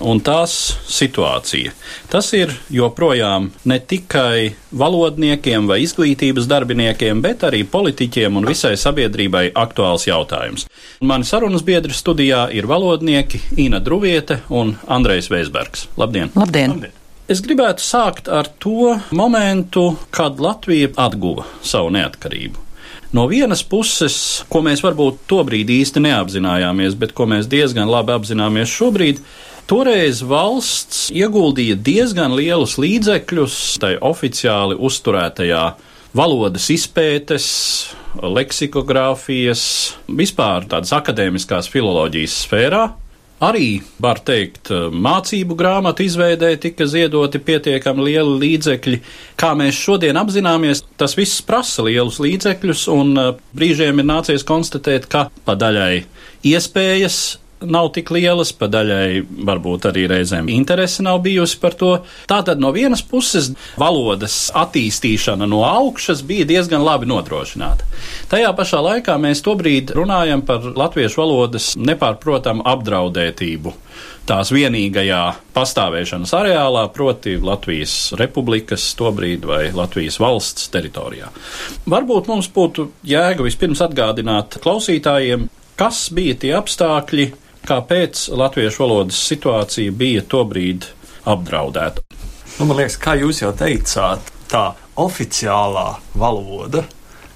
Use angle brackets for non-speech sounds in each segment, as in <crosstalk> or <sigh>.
un tās situācija. Tas ir joprojām ne tikai valodniekiem vai izglītības darbiniekiem, bet arī politiķiem un visai sabiedrībai aktuāls jautājums. Mani sarunas biedri studijā ir valodnieki Ina Druviete un Andrejs Veisbergs. Labdien! Labdien! Labdien. Es gribētu sākt ar to momentu, kad Latvija atguva savu neatkarību. No vienas puses, ko mēs varbūt tobrīd īsti neapzinājāmies, bet ko mēs diezgan labi apzināmies šobrīd, toreiz valsts ieguldīja diezgan lielus līdzekļus tai oficiāli uzturētajā valodas izpētes, leksikogrāfijas, vispār tādas akadēmiskās filoloģijas sfērā. Arī, var teikt, mācību grāmatu izveidē tika ziedoti pietiekami lieli līdzekļi. Kā mēs šodien apzināmies, tas viss prasa lielus līdzekļus, un brīžiem ir nācies konstatēt, ka pa daļai iespējas nav tik lielas, pa daļai varbūt arī reizēm interese nav bijusi par to. Tātad no vienas puses valodas attīstīšana no augšas bija diezgan labi nodrošināta. Tajā pašā laikā mēs tobrīd runājam par latviešu valodas nepārprotamu apdraudētību. Tās vienīgajā pastāvēšanas areālā, proti Latvijas republikas tobrīd vai Latvijas valsts teritorijā. Varbūt mums būtu jēga vispirms atgādināt klausītājiem, kas bija tie apstākļi, kāpēc latviešu valodas situācija bija tobrīd apdraudēta. Nu, man liekas, kā jūs jau teicāt, tā oficiālā valoda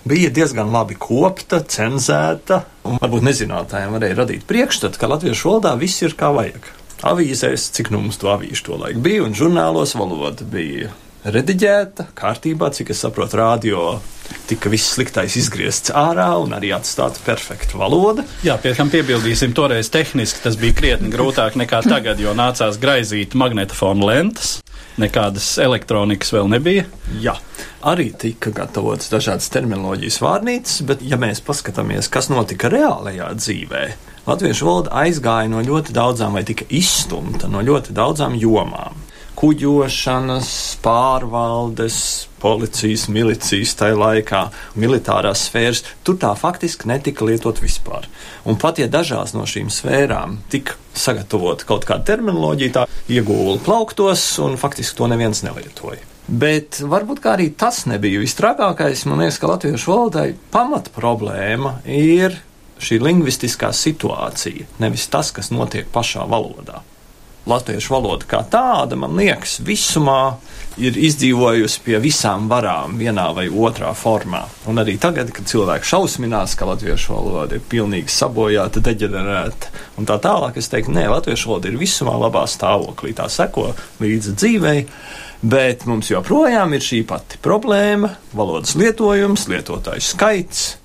bija diezgan labi kopta, cenzēta, un varbūt nezinātājiem varēja radīt priekšstatu, ka latviešu valodā viss ir kā vajag. Avīzēs, cik nu mums to avīžu to laiku bija, un žurnālos valoda bija rediģēta, kārtībā, cik es saprotu, radio tika viss sliktais izgriezts ārā un arī atstāta perfekta valoda. Jā, pie tam piebildīsim, toreiz tehniski tas bija krietni grūtāk nekā tagad, jo nācās graizīt magnetofonu lentes. Nekādas elektronikas vēl nebija. Jā, arī tika gatavotas dažādas terminoloģijas vārnīcas, bet, ja mēs paskatāmies, kas notika reālajā dzīvē, latviešu valoda aizgāja no ļoti daudzām, vai tika izstumta no ļoti daudzām jomām kuģošanas, pārvaldes, policijas, milicijas tajā laikā, militārās sfēras, tur tā faktiski netika lietot vispār. Un pat ja dažās no šīm sfērām tika sagatavota kaut kāda terminoloģija, tā iegūla plauktos, un faktiski to neviens nelietoja. Bet varbūt arī tas nebija visstrakākais. Man liekas, ka latviešu valodai pamat problēma ir šī lingvistiskā situācija, nevis tas, kas notiek pašā valodā latviešu valoda kā tāda, man liekas, visumā ir izdzīvojusi pie visām varām, vienā vai otrā formā. Un arī tagad, kad cilvēki šausminās, ka latviešu valoda ir pilnīgi sabojāta, deģenerēta un tā tālāk, es teiktu, nē, latviešu valoda ir visumā labā stāvoklī, tā seko līdzi dzīvei. Bet mums joprojām ir šī pati problēma - valodas lietojums, lietotāju skaits,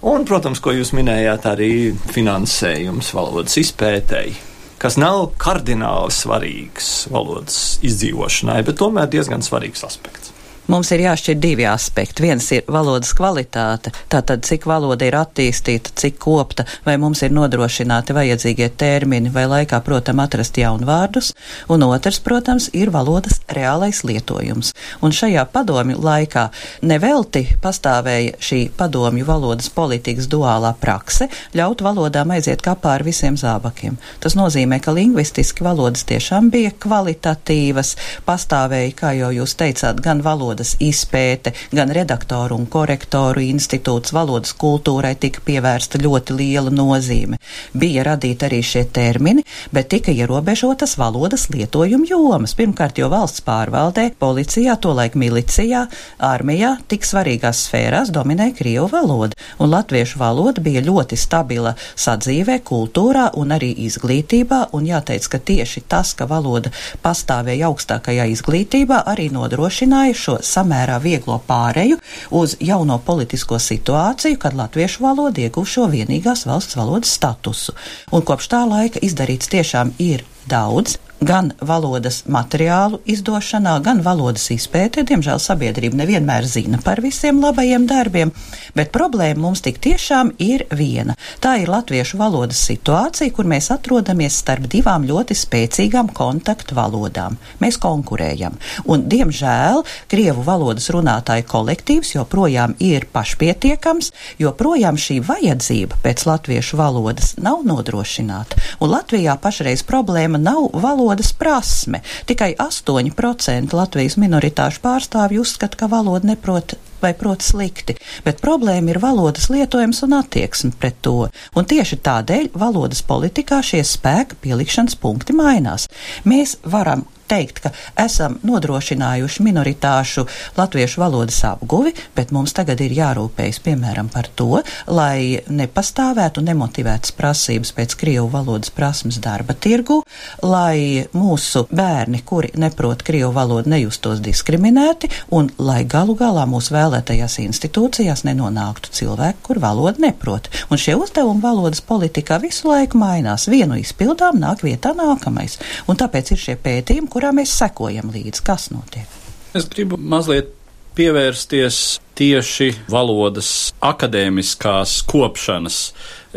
un, protams, ko jūs minējāt, arī finansējums valodas izpētēji kas nav kardināli svarīgs valodas izdzīvošanai, bet tomēr diezgan svarīgs aspekts. Mums ir jāšķir divi aspekti. Viens ir valodas kvalitāte, tātad cik valoda ir attīstīta, cik kopta, vai mums ir nodrošināti vajadzīgie termini, vai laikā, protams, atrast jaunu vārdus, un otrs, protams, ir valodas reālais lietojums. Un šajā padomju laikā nevelti pastāvēja šī padomju valodas politikas duālā prakse, ļaut valodām aiziet kapā ar visiem zābakiem. Tas nozīmē, ka lingvistiski valodas tiešām bija kvalitatīvas, pastāvēja, kā jau jūs teicāt, gan valodas valodas izpēte, gan redaktoru un korektoru institūts valodas kultūrai tika pievērsta ļoti liela nozīme. Bija radīti arī šie termini, bet tika ierobežotas valodas lietojuma jomas. Pirmkārt, jo valsts pārvaldē, policijā, tolaik milicijā, armijā tik svarīgās sfērās dominēja Krievu valoda, un latviešu valoda bija ļoti stabila sadzīvē, kultūrā un arī izglītībā, un jāteic, ka tieši tas, ka valoda pastāvēja augstākajā izglītībā, arī nodrošināja šo samērā vieglo pāreju uz jauno politisko situāciju, kad latviešu valoda ieguva vienīgās valsts valodas statusu. Un kopš tā laika izdarīts tiešām ir daudz, gan valodas materiālu izdošanā, gan valodas izpētē. Diemžēl sabiedrība nevienmēr zina par visiem labajiem darbiem, bet problēma mums tik tiešām ir viena. Tā ir latviešu valodas situācija, kur mēs atrodamies starp divām ļoti spēcīgām kontaktu valodām. Mēs konkurējam, un diemžēl Krievu valodas runātāju kolektīvs joprojām ir pašpietiekams, joprojām šī vajadzība pēc latviešu valodas nav nodrošināta, un Latvijā pašreiz problēma nav valoda valodas prasme. Tikai 8% Latvijas minoritāšu pārstāvju uzskata, ka valoda neprot vai prot slikti, bet problēma ir valodas lietojums un attieksme pret to. Un tieši tādēļ valodas politikā šie spēka pielikšanas punkti mainās. Mēs varam teikt, ka esam nodrošinājuši minoritāšu latviešu valodas apguvi, bet mums tagad ir jārūpējas piemēram par to, lai nepastāvētu nemotivētas prasības pēc krievu valodas prasmes darba tirgu, lai mūsu bērni, kuri neprot krievu valodu, nejustos diskriminēti un lai galu galā mūsu vēlētajās institūcijās nenonāktu cilvēki, kur valodu neprot. Un šie uzdevumi valodas politikā visu laiku mainās. Vienu izpildām nāk vietā nākamais. Un tāpēc ir šie pētījumi, kurā mēs sekojam līdzi, kas notiek. Es gribu mazliet pievērsties tieši valodas akadēmiskās kopšanas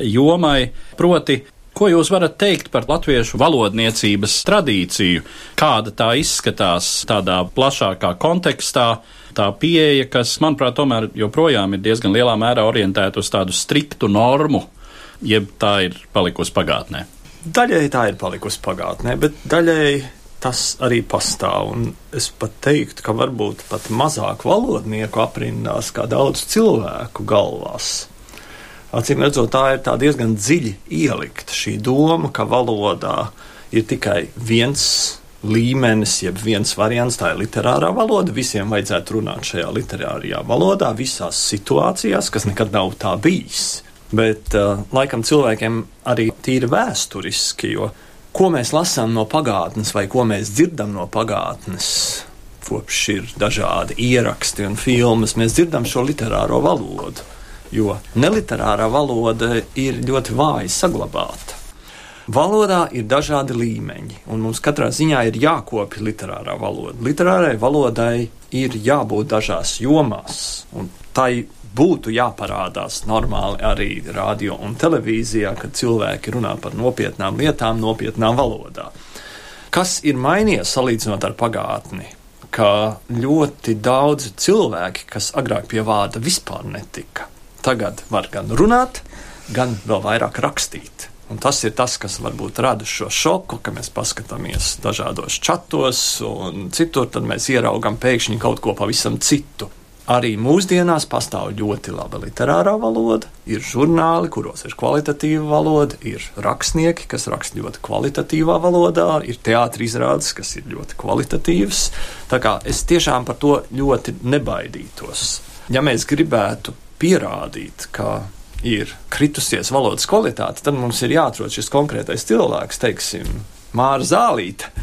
jomai, proti, ko jūs varat teikt par latviešu valodniecības tradīciju, kāda tā izskatās tādā plašākā kontekstā, tā pieeja, kas, manuprāt, tomēr joprojām ir diezgan lielā mērā orientēta uz tādu striktu normu, jeb tā ir palikusi pagātnē. Daļai tā ir palikusi pagātnē, bet daļai tas arī pastāv. Un es pat teiktu, ka varbūt pat mazāk valodnieku aprindās kā daudz cilvēku galvās. Acīm redzot, tā ir tā diezgan dziļi ielikta šī doma, ka valodā ir tikai viens līmenis, jeb viens variants, tā ir literārā valoda. Visiem vajadzētu runāt šajā literārajā valodā, visās situācijās, kas nekad nav tā bijis. Bet uh, laikam cilvēkiem arī tīri vēsturiski, jo ko mēs lasām no pagātnes vai ko mēs dzirdam no pagātnes. Kopš ir dažādi ieraksti un filmas, mēs dzirdam šo literāro valodu, jo neliterārā valoda ir ļoti vāji saglabāta. Valodā ir dažādi līmeņi, un mums katrā ziņā ir jākopja literārā valoda. Literārai valodai ir jābūt dažās jomās, un tai būtu jāparādās normāli arī radio un televīzijā, kad cilvēki runā par nopietnām lietām, nopietnā valodā. Kas ir mainījies salīdzinot ar pagātni? Ka ļoti daudzi cilvēki, kas agrāk pie vārda vispār netika, tagad var gan runāt, gan vēl vairāk rakstīt. Un tas ir tas, kas varbūt rada šo šoku, ka mēs paskatāmies dažādos čatos un citur, tad mēs ieraugam pēkšņi kaut ko pavisam citu. Arī mūsdienās pastāv ļoti laba literārā valoda, ir žurnāli, kuros ir kvalitatīva valoda, ir rakstnieki, kas raksta ļoti kvalitatīvā valodā, ir teātris izrādes, kas ir ļoti kvalitatīvs. Tā kā es tiešām par to ļoti nebaidītos. Ja mēs gribētu pierādīt, ka ir kritusies valodas kvalitāte, tad mums ir jāatrod šis konkrētais cilvēks, teiksim, Māra Zālīte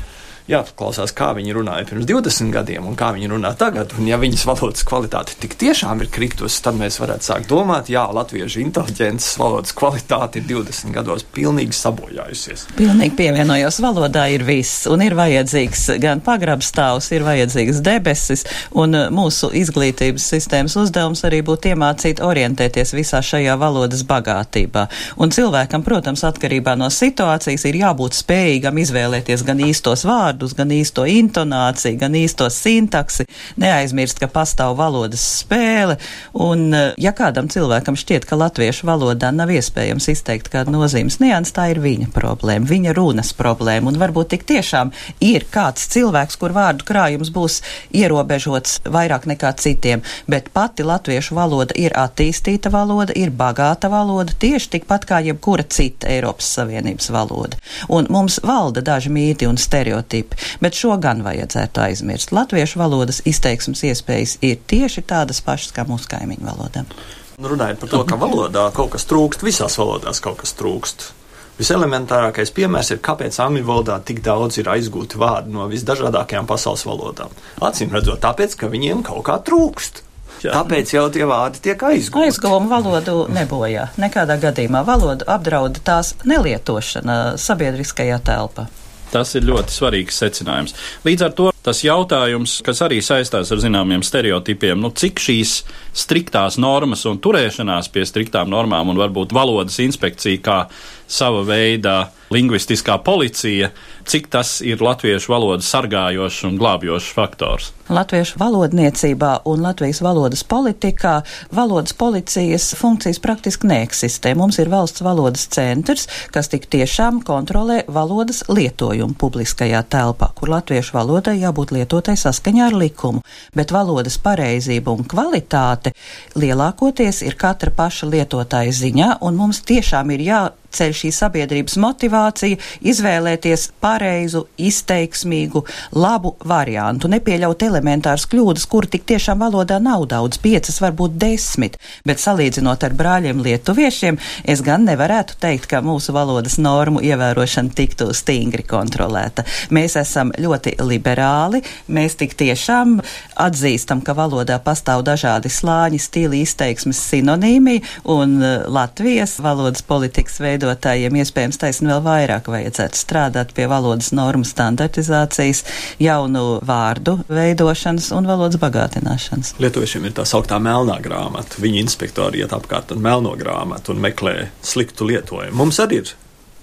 jāpaklausās, kā viņi runāja pirms 20 gadiem un kā viņi runā tagad. Un, ja viņas valodas kvalitāte tik tiešām ir kritusi, tad mēs varētu sākt domāt, jā, latviešu inteliģences valodas kvalitāte ir 20 gados pilnīgi sabojājusies. Pilnīgi pievienojos, valodā ir viss, un ir vajadzīgs gan pagrabstāvs, ir vajadzīgs debesis, un uh, mūsu izglītības sistēmas uzdevums arī būtu iemācīt orientēties visā šajā valodas bagātībā. Un cilvēkam, protams, atkarībā no situācijas ir jābūt spējīgam izvēlēties gan īstos vārdus, vārdus, gan īsto intonāciju, gan īsto sintaksi, neaizmirst, ka pastāv valodas spēle, un eh, ja kādam cilvēkam šķiet, ka latviešu valodā nav iespējams izteikt kādu nozīmes nians, tā ir viņa problēma, viņa runas problēma, un varbūt tik tiešām ir kāds cilvēks, kur vārdu krājums būs ierobežots vairāk nekā citiem, bet pati latviešu valoda ir attīstīta valoda, ir bagāta valoda, tieši tikpat kā jebkura cita Eiropas Savienības valoda. Un mums valda daži mīti un stereotipi, bet šo gan vajadzētu aizmirst. Latviešu valodas izteiksmes iespējas ir tieši tādas pašas kā mūsu kaimiņu valodām. Runājot par to, ka valodā kaut kas trūkst, visās valodās kaut kas trūkst. Viselementārākais piemērs ir, kāpēc angļu valodā tik daudz ir aizgūti vārdi no visdažādākajām pasaules valodām. Acīm redzot, tāpēc, ka viņiem kaut kā trūkst. Jā. Tāpēc jau tie vārdi tiek aizgūti. Aizgūmu valodu nebojā. Nekādā gadījumā valodu apdrauda tās nelietošana sabiedriskajā telpā. Tas ir ļoti svarīgs secinājums. Līdz ar to tas jautājums, kas arī saistās ar zināmiem stereotipiem, nu, cik šīs striktās normas un turēšanās pie striktām normām un varbūt valodas inspekcija kā sava veida lingvistiskā policija, cik tas ir latviešu valodas sargājošs un glābjošs faktors. Latviešu valodniecībā un Latvijas valodas politikā valodas policijas funkcijas praktiski neeksistē. Mums ir valsts valodas centrs, kas tik tiešām kontrolē valodas lietojumu publiskajā telpā, kur latviešu valodai jābūt lietotai saskaņā ar likumu, bet valodas pareizība un kvalitāte lielākoties ir katra paša lietotāja ziņā, un mums tiešām ir jā jāceļ šī sabiedrības motivācija izvēlēties pareizu, izteiksmīgu, labu variantu, nepieļaut elementāras kļūdas, kur tik tiešām valodā nav daudz, piecas, varbūt desmit, bet salīdzinot ar brāļiem lietuviešiem, es gan nevarētu teikt, ka mūsu valodas normu ievērošana tiktu stingri kontrolēta. Mēs esam ļoti liberāli, mēs tik tiešām atzīstam, ka valodā pastāv dažādi slāņi, stili, izteiksmes sinonīmi, un Latvijas valodas politikas veido veidotājiem iespējams taisni vēl vairāk vajadzētu strādāt pie valodas normu standartizācijas, jaunu vārdu veidošanas un valodas bagātināšanas. Lietuviešiem ir tā sauktā melnā grāmata. Viņi inspektori iet apkārt ar melno grāmatu un meklē sliktu lietojumu. Mums arī ir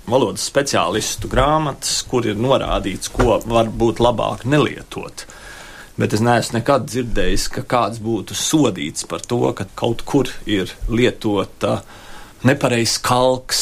valodas speciālistu grāmatas, kur ir norādīts, ko varbūt labāk nelietot. Bet es neesmu nekad dzirdējis, ka kāds būtu sodīts par to, ka kaut kur ir lietota uh, nepareizs kalks,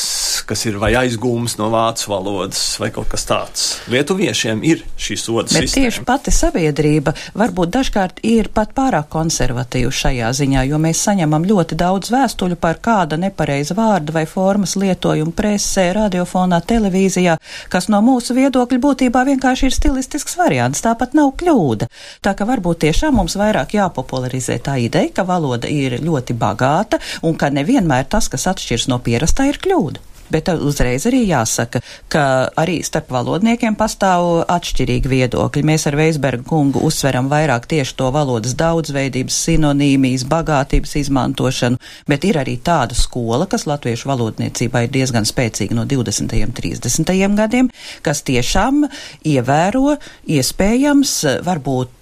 kas ir vai aizgūms no vācu valodas, vai kaut kas tāds. Lietuviešiem ir šī soda Bet sistēma. tieši pati sabiedrība varbūt dažkārt ir pat pārāk konservatīva šajā ziņā, jo mēs saņemam ļoti daudz vēstuļu par kāda nepareiza vārda vai formas lietojumu presē, radiofonā, televīzijā, kas no mūsu viedokļa būtībā vienkārši ir stilistisks variants, tāpat nav kļūda. Tā ka varbūt tiešām mums vairāk jāpopularizē tā ideja, ka valoda ir ļoti bagāta un ka nevienmēr tas, kas atšķiras atšķiras no pierastā, ir kļūda. Bet uzreiz arī jāsaka, ka arī starp valodniekiem pastāv atšķirīgi viedokļi. Mēs ar Veisbergu kungu uzsveram vairāk tieši to valodas daudzveidības, sinonīmijas, bagātības izmantošanu, bet ir arī tāda skola, kas latviešu valodniecībā ir diezgan spēcīga no 20. un 30. gadiem, kas tiešām ievēro iespējams varbūt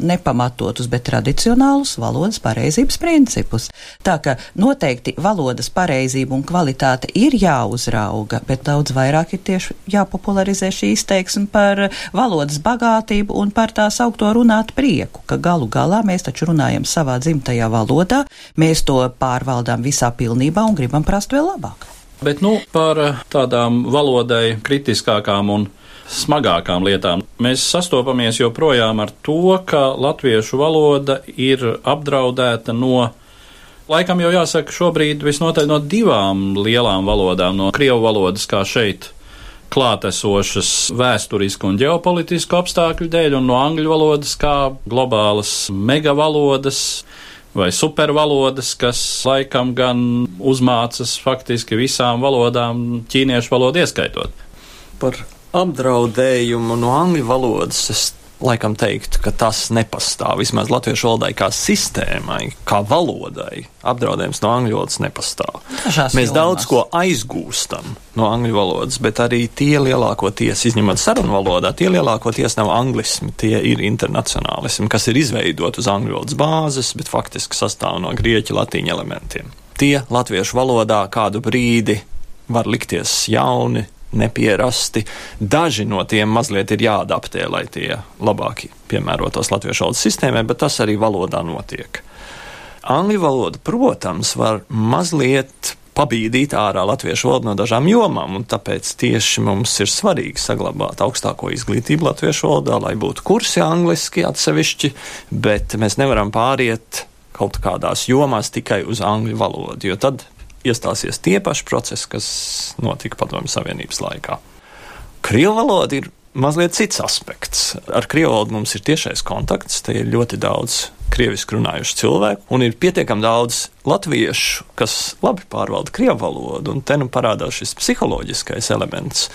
nepamatotus, bet tradicionālus valodas pareizības principus. Tā ka noteikti valodas pareizība un kvalitāte ir jāuzrauga, bet daudz vairāk ir tieši jāpopularizē šī izteiksme par valodas bagātību un par tās augto runāt prieku, ka galu galā mēs taču runājam savā dzimtajā valodā, mēs to pārvaldām visā pilnībā un gribam prast vēl labāk. Bet nu, par tādām valodai kritiskākām un smagākām lietām. Mēs sastopamies joprojām ar to, ka latviešu valoda ir apdraudēta no Laikam jau jāsaka, šobrīd visnotaļ no divām lielām valodām, no krievu valodas kā šeit klātesošas vēsturisku un ģeopolitisku apstākļu dēļ, un no angļu valodas kā globālas megavalodas vai supervalodas, kas laikam gan uzmācas faktiski visām valodām, ķīniešu valodu ieskaitot. Par apdraudējumu no angļu valodas es laikam teikt, ka tas nepastāv. Vismaz latviešu valodai kā sistēmai, kā valodai, apdraudējums no angļu valodas nepastāv. Dažās Mēs jomās. daudz ko aizgūstam no angļu valodas, bet arī tie lielākoties, izņemot sarunu valodā, tie lielākoties nav anglismi, tie ir internacionālismi, kas ir izveidoti uz angļu valodas bāzes, bet faktiski sastāv no grieķu latīņu elementiem. Tie latviešu valodā kādu brīdi var likties jauni, nepierasti. Daži no tiem mazliet ir jāadaptē, lai tie labāk piemērotos latviešu valodas sistēmai, bet tas arī valodā notiek. Angļu valoda, protams, var mazliet pabīdīt ārā latviešu valodu no dažām jomām, un tāpēc tieši mums ir svarīgi saglabāt augstāko izglītību latviešu valodā, lai būtu kursi angliski atsevišķi, bet mēs nevaram pāriet kaut kādās jomās tikai uz angļu valodu, jo tad iestāsies tie paši procesi, kas notika Padomju Savienības laikā. Krievu valoda ir mazliet cits aspekts. Ar krievu valodu mums ir tiešais kontakts, te ir ļoti daudz krieviski runājuši cilvēki, un ir pietiekami daudz latviešu, kas labi pārvalda krievu valodu, un te nu parādās šis psiholoģiskais elements,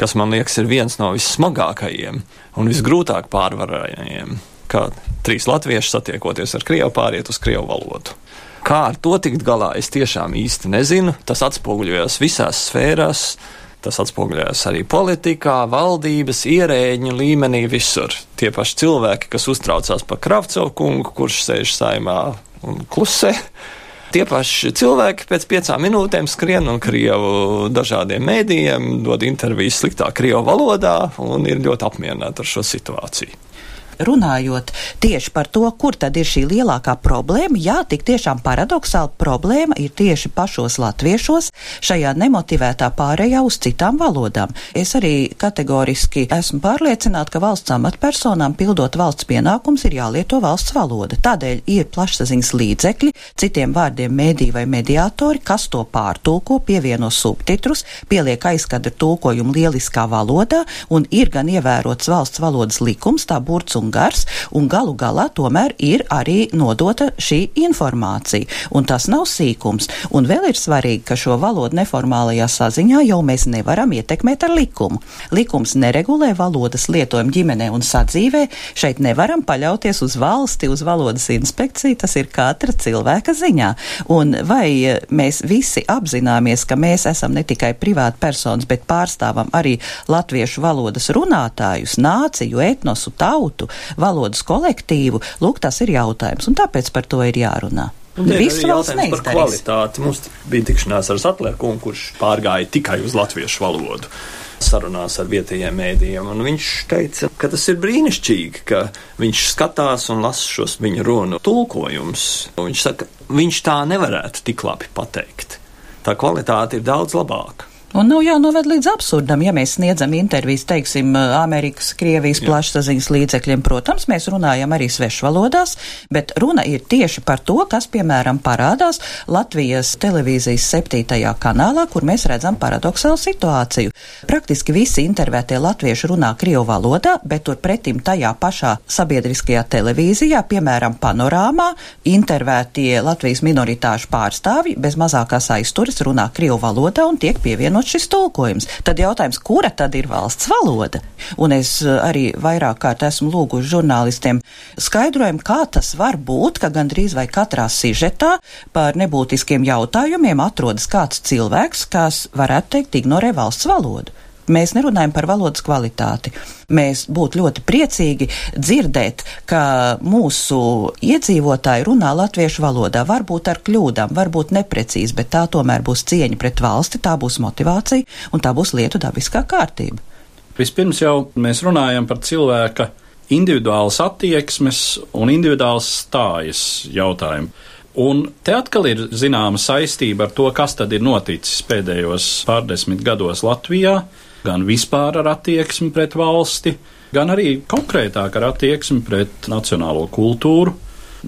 kas man liekas ir viens no vissmagākajiem un visgrūtāk pārvarējumiem, kā trīs latvieši satiekoties ar krievu pāriet uz krievu valodu. Kā ar to tikt galā, es tiešām īsti nezinu. Tas atspoguļojas visās sfērās, Tas atspoguļojas arī politikā, valdības, ierēģņu līmenī, visur. Tie paši cilvēki, kas uztraucās par Kravcovu kungu, kurš sēž saimā un klusē. Tie paši cilvēki pēc piecām minūtēm skrien un krievu dažādiem mēdījiem, dod intervijas sliktā krievu valodā un ir ļoti apmierināti ar šo situāciju runājot tieši par to, kur tad ir šī lielākā problēma, jā, tik tiešām paradoxāli problēma ir tieši pašos latviešos šajā nemotivētā pārējā uz citām valodām. Es arī kategoriski esmu pārliecināta, ka valsts amatpersonām pildot valsts pienākums ir jālieto valsts valoda. Tādēļ ir plašsaziņas līdzekļi, citiem vārdiem mēdī vai mediātori, kas to pārtulko, pievieno subtitrus, pieliek aizkadra tulkojumu lieliskā valodā un ir gan ievērots valsts valodas likums, tā burts un un gars, un galu galā tomēr ir arī nodota šī informācija. Un tas nav sīkums. Un vēl ir svarīgi, ka šo valodu neformālajā saziņā jau mēs nevaram ietekmēt ar likumu. Likums neregulē valodas lietojumu ģimenē un sadzīvē. Šeit nevaram paļauties uz valsti, uz valodas inspekciju. Tas ir katra cilvēka ziņā. Un vai mēs visi apzināmies, ka mēs esam ne tikai privāti personas, bet pārstāvam arī latviešu valodas runātājus, nāciju, etnosu, tautu, valodas kolektīvu, lūk, tas ir jautājums, un tāpēc par to ir jārunā. Viss jautājums par kvalitāti. Mums bija tikšanās ar Zatlēku, kurš pārgāja tikai uz latviešu valodu sarunās ar vietējiem mēdījiem. Viņš teica, ka tas ir brīnišķīgi, ka viņš skatās un lasa šos viņa runu tulkojumus. Viņš saka, viņš tā nevarētu tik labi pateikt. Tā kvalitāte ir daudz labāka. Un nav jānoved līdz absurdam, ja mēs sniedzam intervijas, teiksim, Amerikas, Krievijas plašsaziņas līdzekļiem. Protams, mēs runājam arī svešvalodās, bet runa ir tieši par to, kas, piemēram, parādās Latvijas televīzijas septītajā kanālā, kur mēs redzam paradoxālu situāciju. Praktiski visi intervētie latvieši runā Krievu valodā, bet turpretim tajā pašā sabiedriskajā televīzijā, piemēram, panorāmā, intervētie Latvijas minoritāšu pārstāvji bez mazākās aizturas runā Krievu valodā un tiek pievienot īstenot šis tulkojums. Tad jautājums, kura tad ir valsts valoda? Un es eh, arī vairāk kārt esmu lūguši žurnālistiem skaidrojumu, kā tas var būt, ka gandrīz vai katrā sižetā par nebūtiskiem jautājumiem atrodas kāds cilvēks, kas varētu teikt ignorē valsts valodu. Mēs nerunājam par valodas kvalitāti. Mēs būtu ļoti priecīgi dzirdēt, ka mūsu iedzīvotāji runā latviešu valodā, varbūt ar kļūdām, varbūt neprecīzi, bet tā tomēr būs cieņa pret valsti, tā būs motivācija un tā būs lietu dabiskā kārtība. Vispirms jau mēs runājam par cilvēka individuālas attieksmes un individuālas stājas jautājumu. Un te atkal ir zināma saistība ar to, kas tad ir noticis pēdējos pārdesmit gados Latvijā, gan vispār ar attieksmi pret valsti, gan arī konkrētāk ar attieksmi pret nacionālo kultūru,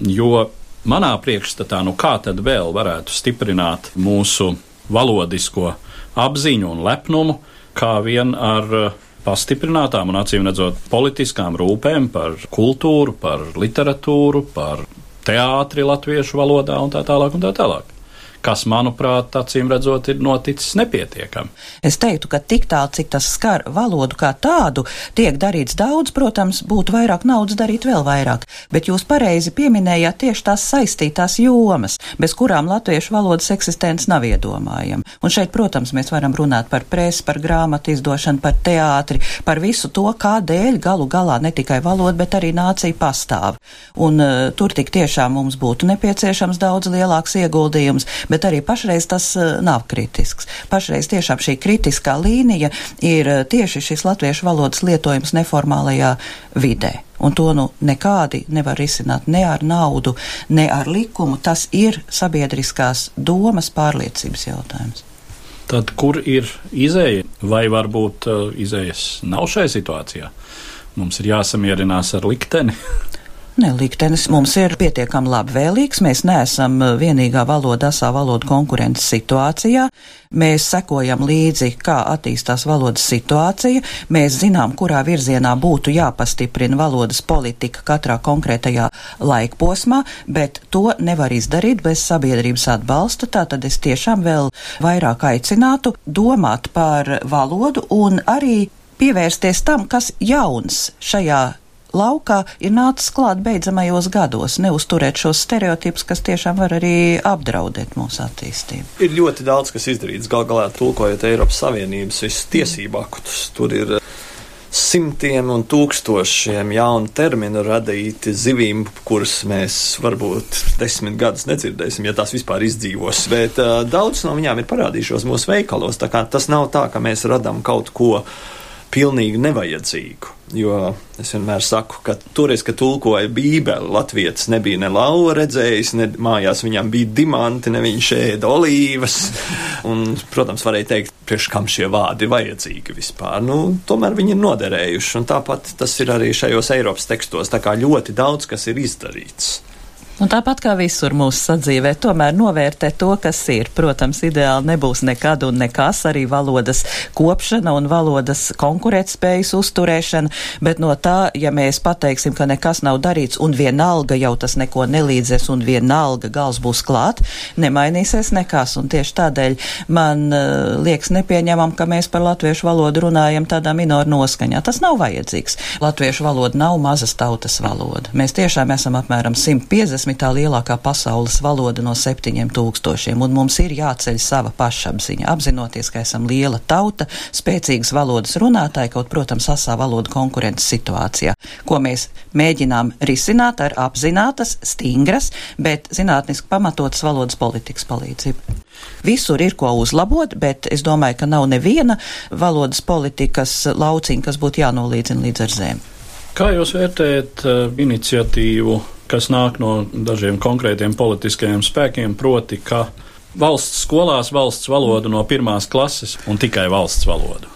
jo manā priekšstatā, nu kā tad vēl varētu stiprināt mūsu valodisko apziņu un lepnumu, kā vien ar eh, pastiprinātām un acīm redzot politiskām rūpēm par kultūru, par literatūru, par teātri latviešu valodā un tā tālāk un tā tālāk kas, manuprāt, acīm redzot, ir noticis nepietiekami. Es teiktu, ka tik tālu, cik tas skar valodu kā tādu, tiek darīts daudz, protams, būtu vairāk naudas darīt vēl vairāk, bet jūs pareizi pieminējāt tieši tās saistītās jomas, bez kurām latviešu valodas eksistence nav iedomājama. Un šeit, protams, mēs varam runāt par presi, par grāmatu izdošanu, par teātri, par visu to, kādēļ galu galā ne tikai valoda, bet arī nācija pastāv. Un uh, tur tik tiešām mums būtu nepieciešams daudz lielāks ieguldījums, bet arī pašreiz tas uh, nav kritisks. Pašreiz tiešām šī kritiskā līnija ir uh, tieši šis latviešu valodas lietojums neformālajā vidē. Un to nu nekādi nevar risināt ne ar naudu, ne ar likumu. Tas ir sabiedriskās domas pārliecības jautājums. Tad kur ir izēja? Vai varbūt uh, izējas nav šai situācijā? Mums ir jāsamierinās ar likteni. <laughs> Ne, liktenis mums ir pietiekami labvēlīgs. Mēs neesam uh, vienīgā valoda, asā valoda konkurences situācijā. Mēs sekojam līdzi, kā attīstās valodas situācija. Mēs zinām, kurā virzienā būtu jāpastiprina valodas politika katrā konkrētajā laikposmā, bet to nevar izdarīt bez sabiedrības atbalsta. Tātad es tiešām vēl vairāk aicinātu domāt par valodu un arī pievērsties tam, kas jauns šajā laukā ir nācis klāt beidzamajos gados, neuzturēt šos stereotipus, kas tiešām var arī apdraudēt mūsu attīstību. Ir ļoti daudz, kas izdarīts gal galā tulkojot Eiropas Savienības visus tiesību aktus. Tur ir eh, simtiem un tūkstošiem jaunu terminu radīti zivīm, kuras mēs varbūt desmit gadus nedzirdēsim, ja tās vispār izdzīvos. Bet uh, daudz no viņām ir parādījušos mūsu veikalos. Tas nav tā, ka mēs radām kaut ko pilnīgi nevajadzīgu. Jo es vienmēr saku, ka toreiz, kad tulkoja Bībeli, Latvijas nebija ne lauva redzējis, ne mājās viņam bija diamanti, ne viņš ēda olīvas. <laughs> Un, protams, varēja teikt, priekš kam šie vārdi vajadzīgi vispār. Nu, tomēr viņi ir noderējuši, un tāpat tas ir arī šajos Eiropas tekstos. Tā kā ļoti daudz kas ir izdarīts. Un tāpat kā visur mūsu sadzīvē, tomēr novērtē to, kas ir. Protams, ideāli nebūs nekad un nekas, arī valodas kopšana un valodas konkurētspējas uzturēšana, bet no tā, ja mēs pateiksim, ka nekas nav darīts un vienalga jau tas neko nelīdzēs un vienalga gals būs klāt, nemainīsies nekas. Un tieši tādēļ man uh, liekas nepieņemam, ka mēs par latviešu valodu runājam tādā minoru noskaņā. Tas nav vajadzīgs. Latviešu valoda nav mazas tautas valoda. Mēs tiešām esam apmēram 150 desmitā lielākā pasaules valoda no septiņiem tūkstošiem, un mums ir jāceļ sava pašapziņa, apzinoties, ka esam liela tauta, spēcīgas valodas runātāji, kaut, protams, asā valoda konkurences situācijā, ko mēs mēģinām risināt ar apzinātas, stingras, bet zinātniski pamatotas valodas politikas palīdzību. Visur ir ko uzlabot, bet es domāju, ka nav neviena valodas politikas lauciņa, kas būtu jānolīdzina līdz ar zemi. Kā jūs vērtējat uh, iniciatīvu kas nāk no dažiem konkrētiem politiskajiem spēkiem, proti, ka valsts skolās valsts valodu no pirmās klases un tikai valsts valodu.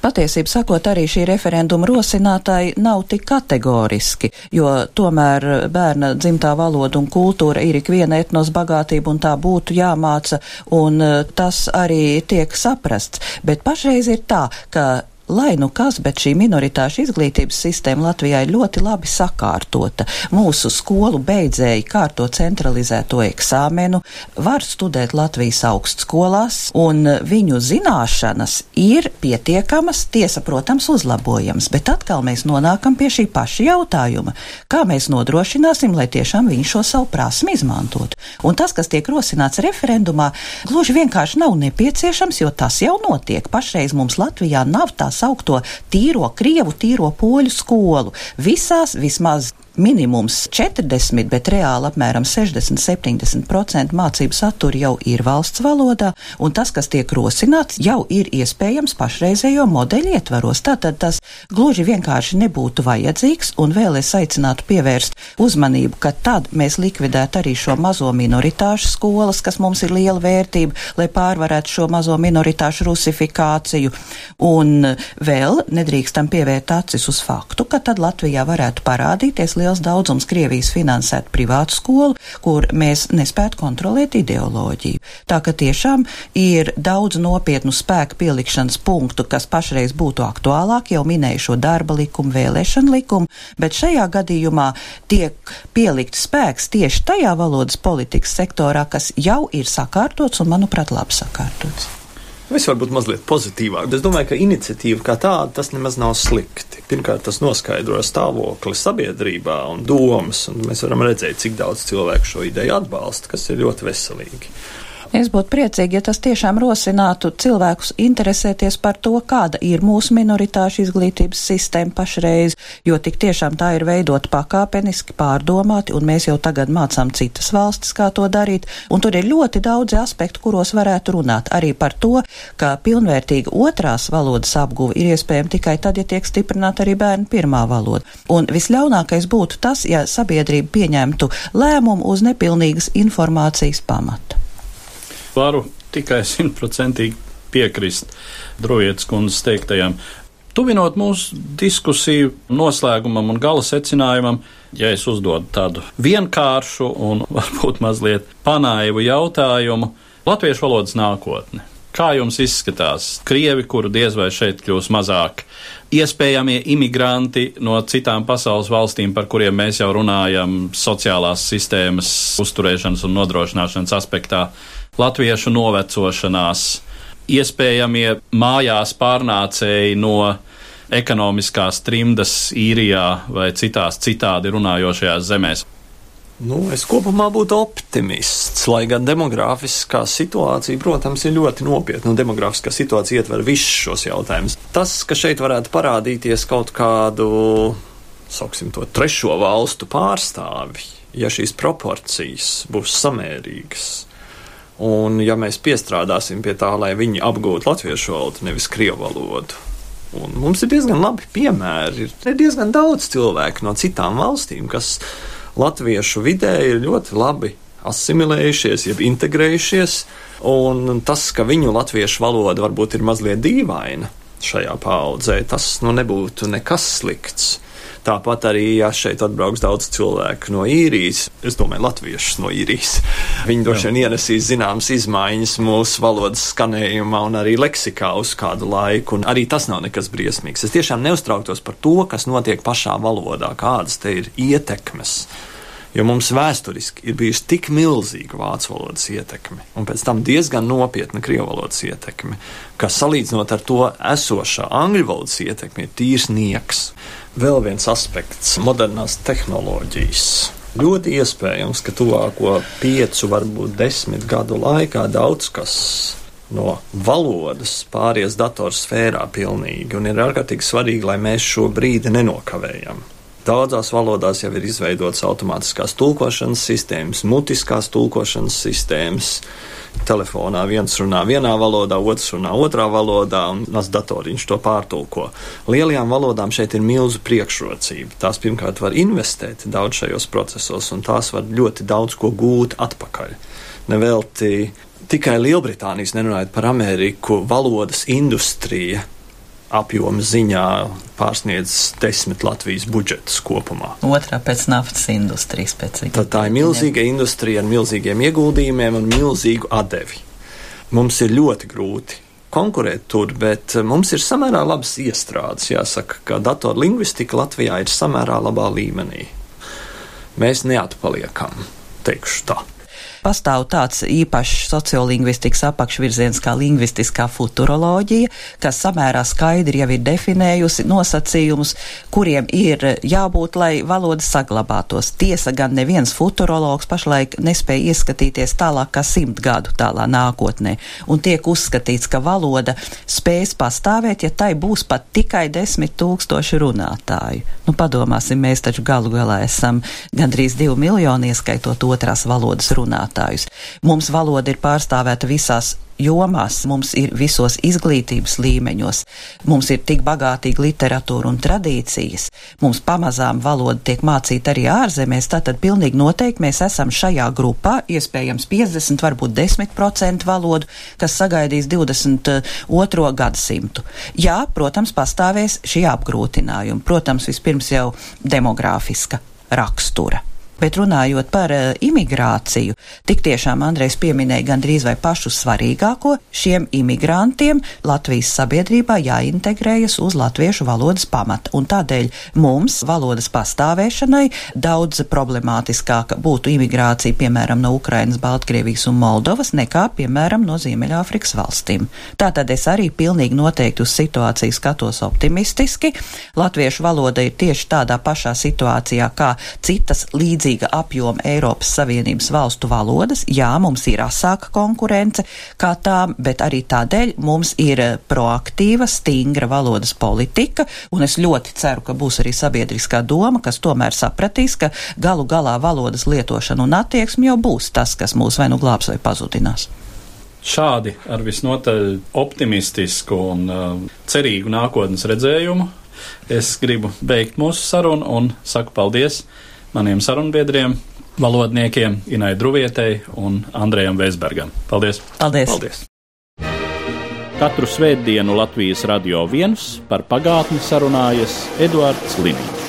Patiesību sakot, arī šī referenduma rosinātāji nav tik kategoriski, jo tomēr bērna dzimtā valoda un kultūra ir ikviena etnos bagātība un tā būtu jāmāca, un tas arī tiek saprasts. Bet pašreiz ir tā, ka lai nu kas, bet šī minoritāšu izglītības sistēma Latvijā ir ļoti labi sakārtota. Mūsu skolu beidzēji kārto centralizēto eksāmenu, var studēt Latvijas augstskolās, un viņu zināšanas ir pietiekamas, tiesa, protams, uzlabojamas, bet atkal mēs nonākam pie šī paša jautājuma. Kā mēs nodrošināsim, lai tiešām viņi šo savu prasmi izmantotu? Un tas, kas tiek rosināts referendumā, gluži vienkārši nav nepieciešams, jo tas jau notiek. Pašreiz mums Latvijā nav tās saukto tīro krievu, tīro poļu skolu. Visās vismaz minimums 40, bet reāli apmēram 60-70% mācību satura jau ir valsts valodā, un tas, kas tiek rosināts, jau ir iespējams pašreizējo modeļu ietvaros. Tātad tas gluži vienkārši nebūtu vajadzīgs, un vēl es aicinātu pievērst uzmanību, ka tad mēs likvidētu arī šo mazo minoritāšu skolas, kas mums ir liela vērtība, lai pārvarētu šo mazo minoritāšu rusifikāciju, un vēl nedrīkstam pievērt acis uz faktu, ka tad Latvijā varētu parādīties liels daudzums Krievijas finansētu privātu skolu, kur mēs nespētu kontrolēt ideoloģiju. Tā ka tiešām ir daudz nopietnu spēku pielikšanas punktu, kas pašreiz būtu aktuālāk, jau minēju šo darba likumu, vēlēšanu likumu, bet šajā gadījumā tiek pielikt spēks tieši tajā valodas politikas sektorā, kas jau ir sakārtots un, manuprāt, labi sakārtots. Es varu būt mazliet pozitīvāk. Es domāju, ka iniciatīva kā tāda tas nemaz nav slikti. Pirmkārt, tas noskaidro stāvokli sabiedrībā un domas, un mēs varam redzēt, cik daudz cilvēku šo ideju atbalsta, kas ir ļoti veselīgi. Es būtu priecīgi, ja tas tiešām rosinātu cilvēkus interesēties par to, kāda ir mūsu minoritāšu izglītības sistēma pašreiz, jo tik tiešām tā ir veidot pakāpeniski, pārdomāti, un mēs jau tagad mācām citas valstis, kā to darīt, un tur ir ļoti daudzi aspekti, kuros varētu runāt arī par to, ka pilnvērtīga otrās valodas apguve ir iespējama tikai tad, ja tiek stiprināta arī bērnu pirmā valoda. Un visļaunākais būtu tas, ja sabiedrība pieņemtu lēmumu uz nepilnīgas informācijas pamata. Varu tikai simtprocentīgi piekrist Drojietas kundzes teiktajam. Tuvinot mūsu diskusiju noslēgumam un gala secinājumam, ja es uzdodu tādu vienkāršu un <laughs> varbūt mazliet panaivu jautājumu - latviešu valodas nākotne. Kā jums izskatās krievi, kuru diez vai šeit kļūs mazāk, iespējamie imigranti no citām pasaules valstīm, par kuriem mēs jau runājam, sociālās sistēmas uzturēšanas un nodrošināšanas aspektā, latviešu novecošanās, iespējamie mājās pārnācēji no ekonomiskās trimdas īrijā vai citās citādi runājošajās zemēs. Nu, es kopumā būtu optimists, lai gan demogrāfiskā situācija, protams, ir ļoti nopietna. Demogrāfiskā situācija ietver visus šos jautājumus. Tas, ka šeit varētu parādīties kaut kādu, sauksim to, trešo valstu pārstāvi, ja šīs proporcijas būs samērīgas, un ja mēs piestrādāsim pie tā, lai viņi apgūtu latviešu valodu, nevis krievu valodu. Un mums ir diezgan labi piemēri. Ir diezgan daudz cilvēku no citām valstīm, kas latviešu vidē ir ļoti labi asimilējušies, jeb integrējušies, un tas, ka viņu latviešu valoda varbūt ir mazliet dīvaina šajā paudzē, tas nu nebūtu nekas slikts. Tāpat arī, ja šeit atbrauks daudz cilvēku no īrijas, es domāju, latviešus no īrijas, viņi droši vien ienesīs zināmas izmaiņas mūsu valodas skanējumā un arī leksikā uz kādu laiku, un arī tas nav nekas briesmīgs. Es tiešām neuztrauktos par to, kas notiek pašā valodā, kādas te ir ietekmes. Jo mums vēsturiski ir bijusi tik milzīga vācu valodas ietekme, un pēc tam diezgan nopietna krievu valodas ietekme, ka salīdzinot ar to esošā angļu valodas ietekme ir tīrs nieks. Vēl viens aspekts - modernās tehnoloģijas. Ļoti iespējams, ka tuvāko piecu, varbūt desmit gadu laikā daudz kas no valodas pāries datorsfērā pilnīgi, un ir ārkārtīgi svarīgi, lai mēs šo brīdi nenokavējam. Daudzās valodās jau ir izveidotas automātiskās tulkošanas sistēmas, mutiskās tulkošanas sistēmas. Telefonā viens runā vienā valodā, otrs runā otrā valodā, un tas datoriņš to pārtulko. Lielajām valodām šeit ir milzu priekšrocība. Tās pirmkārt var investēt daudz šajos procesos, un tās var ļoti daudz ko gūt atpakaļ. Nevelti tikai Lielbritānijas, nerunājot par Ameriku, valodas industrija apjoma ziņā pārsniedz desmit Latvijas budžetus kopumā. Otrā pēc naftas industrijas. Pēc Tad tā ir milzīga industrija ar milzīgiem ieguldījumiem un milzīgu atdevi. Mums ir ļoti grūti konkurēt tur, bet mums ir samērā labas iestrādes. Jāsaka, ka datorlingvistika Latvijā ir samērā labā līmenī. Mēs neatpaliekam, teikšu tā pastāv tāds īpašs sociolingvistikas apakšvirziens kā lingvistiskā futuroloģija, kas samērā skaidri jau ir definējusi nosacījumus, kuriem ir jābūt, lai valoda saglabātos. Tiesa gan neviens futurologs pašlaik nespēja ieskatīties tālāk kā simt gadu tālā nākotnē, un tiek uzskatīts, ka valoda spēs pastāvēt, ja tai būs pat tikai desmit tūkstoši runātāju. Nu, padomāsim, mēs taču galu galā esam gandrīz divi miljoni, ieskaitot otrās valodas runātāju runātājus. Mums valoda ir pārstāvēta visās jomās, mums ir visos izglītības līmeņos, mums ir tik bagātīga literatūra un tradīcijas, mums pamazām valoda tiek mācīta arī ārzemēs, tātad pilnīgi noteikti mēs esam šajā grupā, iespējams 50, varbūt 10% valodu, kas sagaidīs 22. gadsimtu. Jā, protams, pastāvēs šī apgrūtinājuma, protams, vispirms jau demogrāfiska rakstura. Bet runājot par uh, imigrāciju, tik tiešām Andrejs pieminēja gandrīz vai pašu svarīgāko šiem imigrantiem Latvijas sabiedrībā jāintegrējas uz latviešu valodas pamata. Un tādēļ mums valodas pastāvēšanai daudz problemātiskāka būtu imigrācija, piemēram, no Ukrainas, Baltkrievijas un Moldovas, nekā, piemēram, no Ziemeļāfrikas valstīm. Tātad es arī pilnīgi noteikti uz situāciju skatos optimistiski. Latviešu valoda ir tieši tādā pašā situācijā kā citas līdzīgas līdzīga apjoma Eiropas Savienības valstu valodas. Jā, mums ir asāka konkurence kā tā, bet arī tādēļ mums ir proaktīva, stingra valodas politika, un es ļoti ceru, ka būs arī sabiedriskā doma, kas tomēr sapratīs, ka galu galā valodas lietošana un attieksme jau būs tas, kas mūs vai nu glābs vai pazudinās. Šādi ar visnotaļ optimistisku un uh, cerīgu nākotnes redzējumu es gribu beigt mūsu sarunu un saku paldies maniem sarunbiedriem, valodniekiem Inai Druvietei un Andrejam Veisbergam. Paldies! Paldies! paldies. Katru svētdienu Latvijas radio viens par pagātni sarunājas Eduards Liniņš.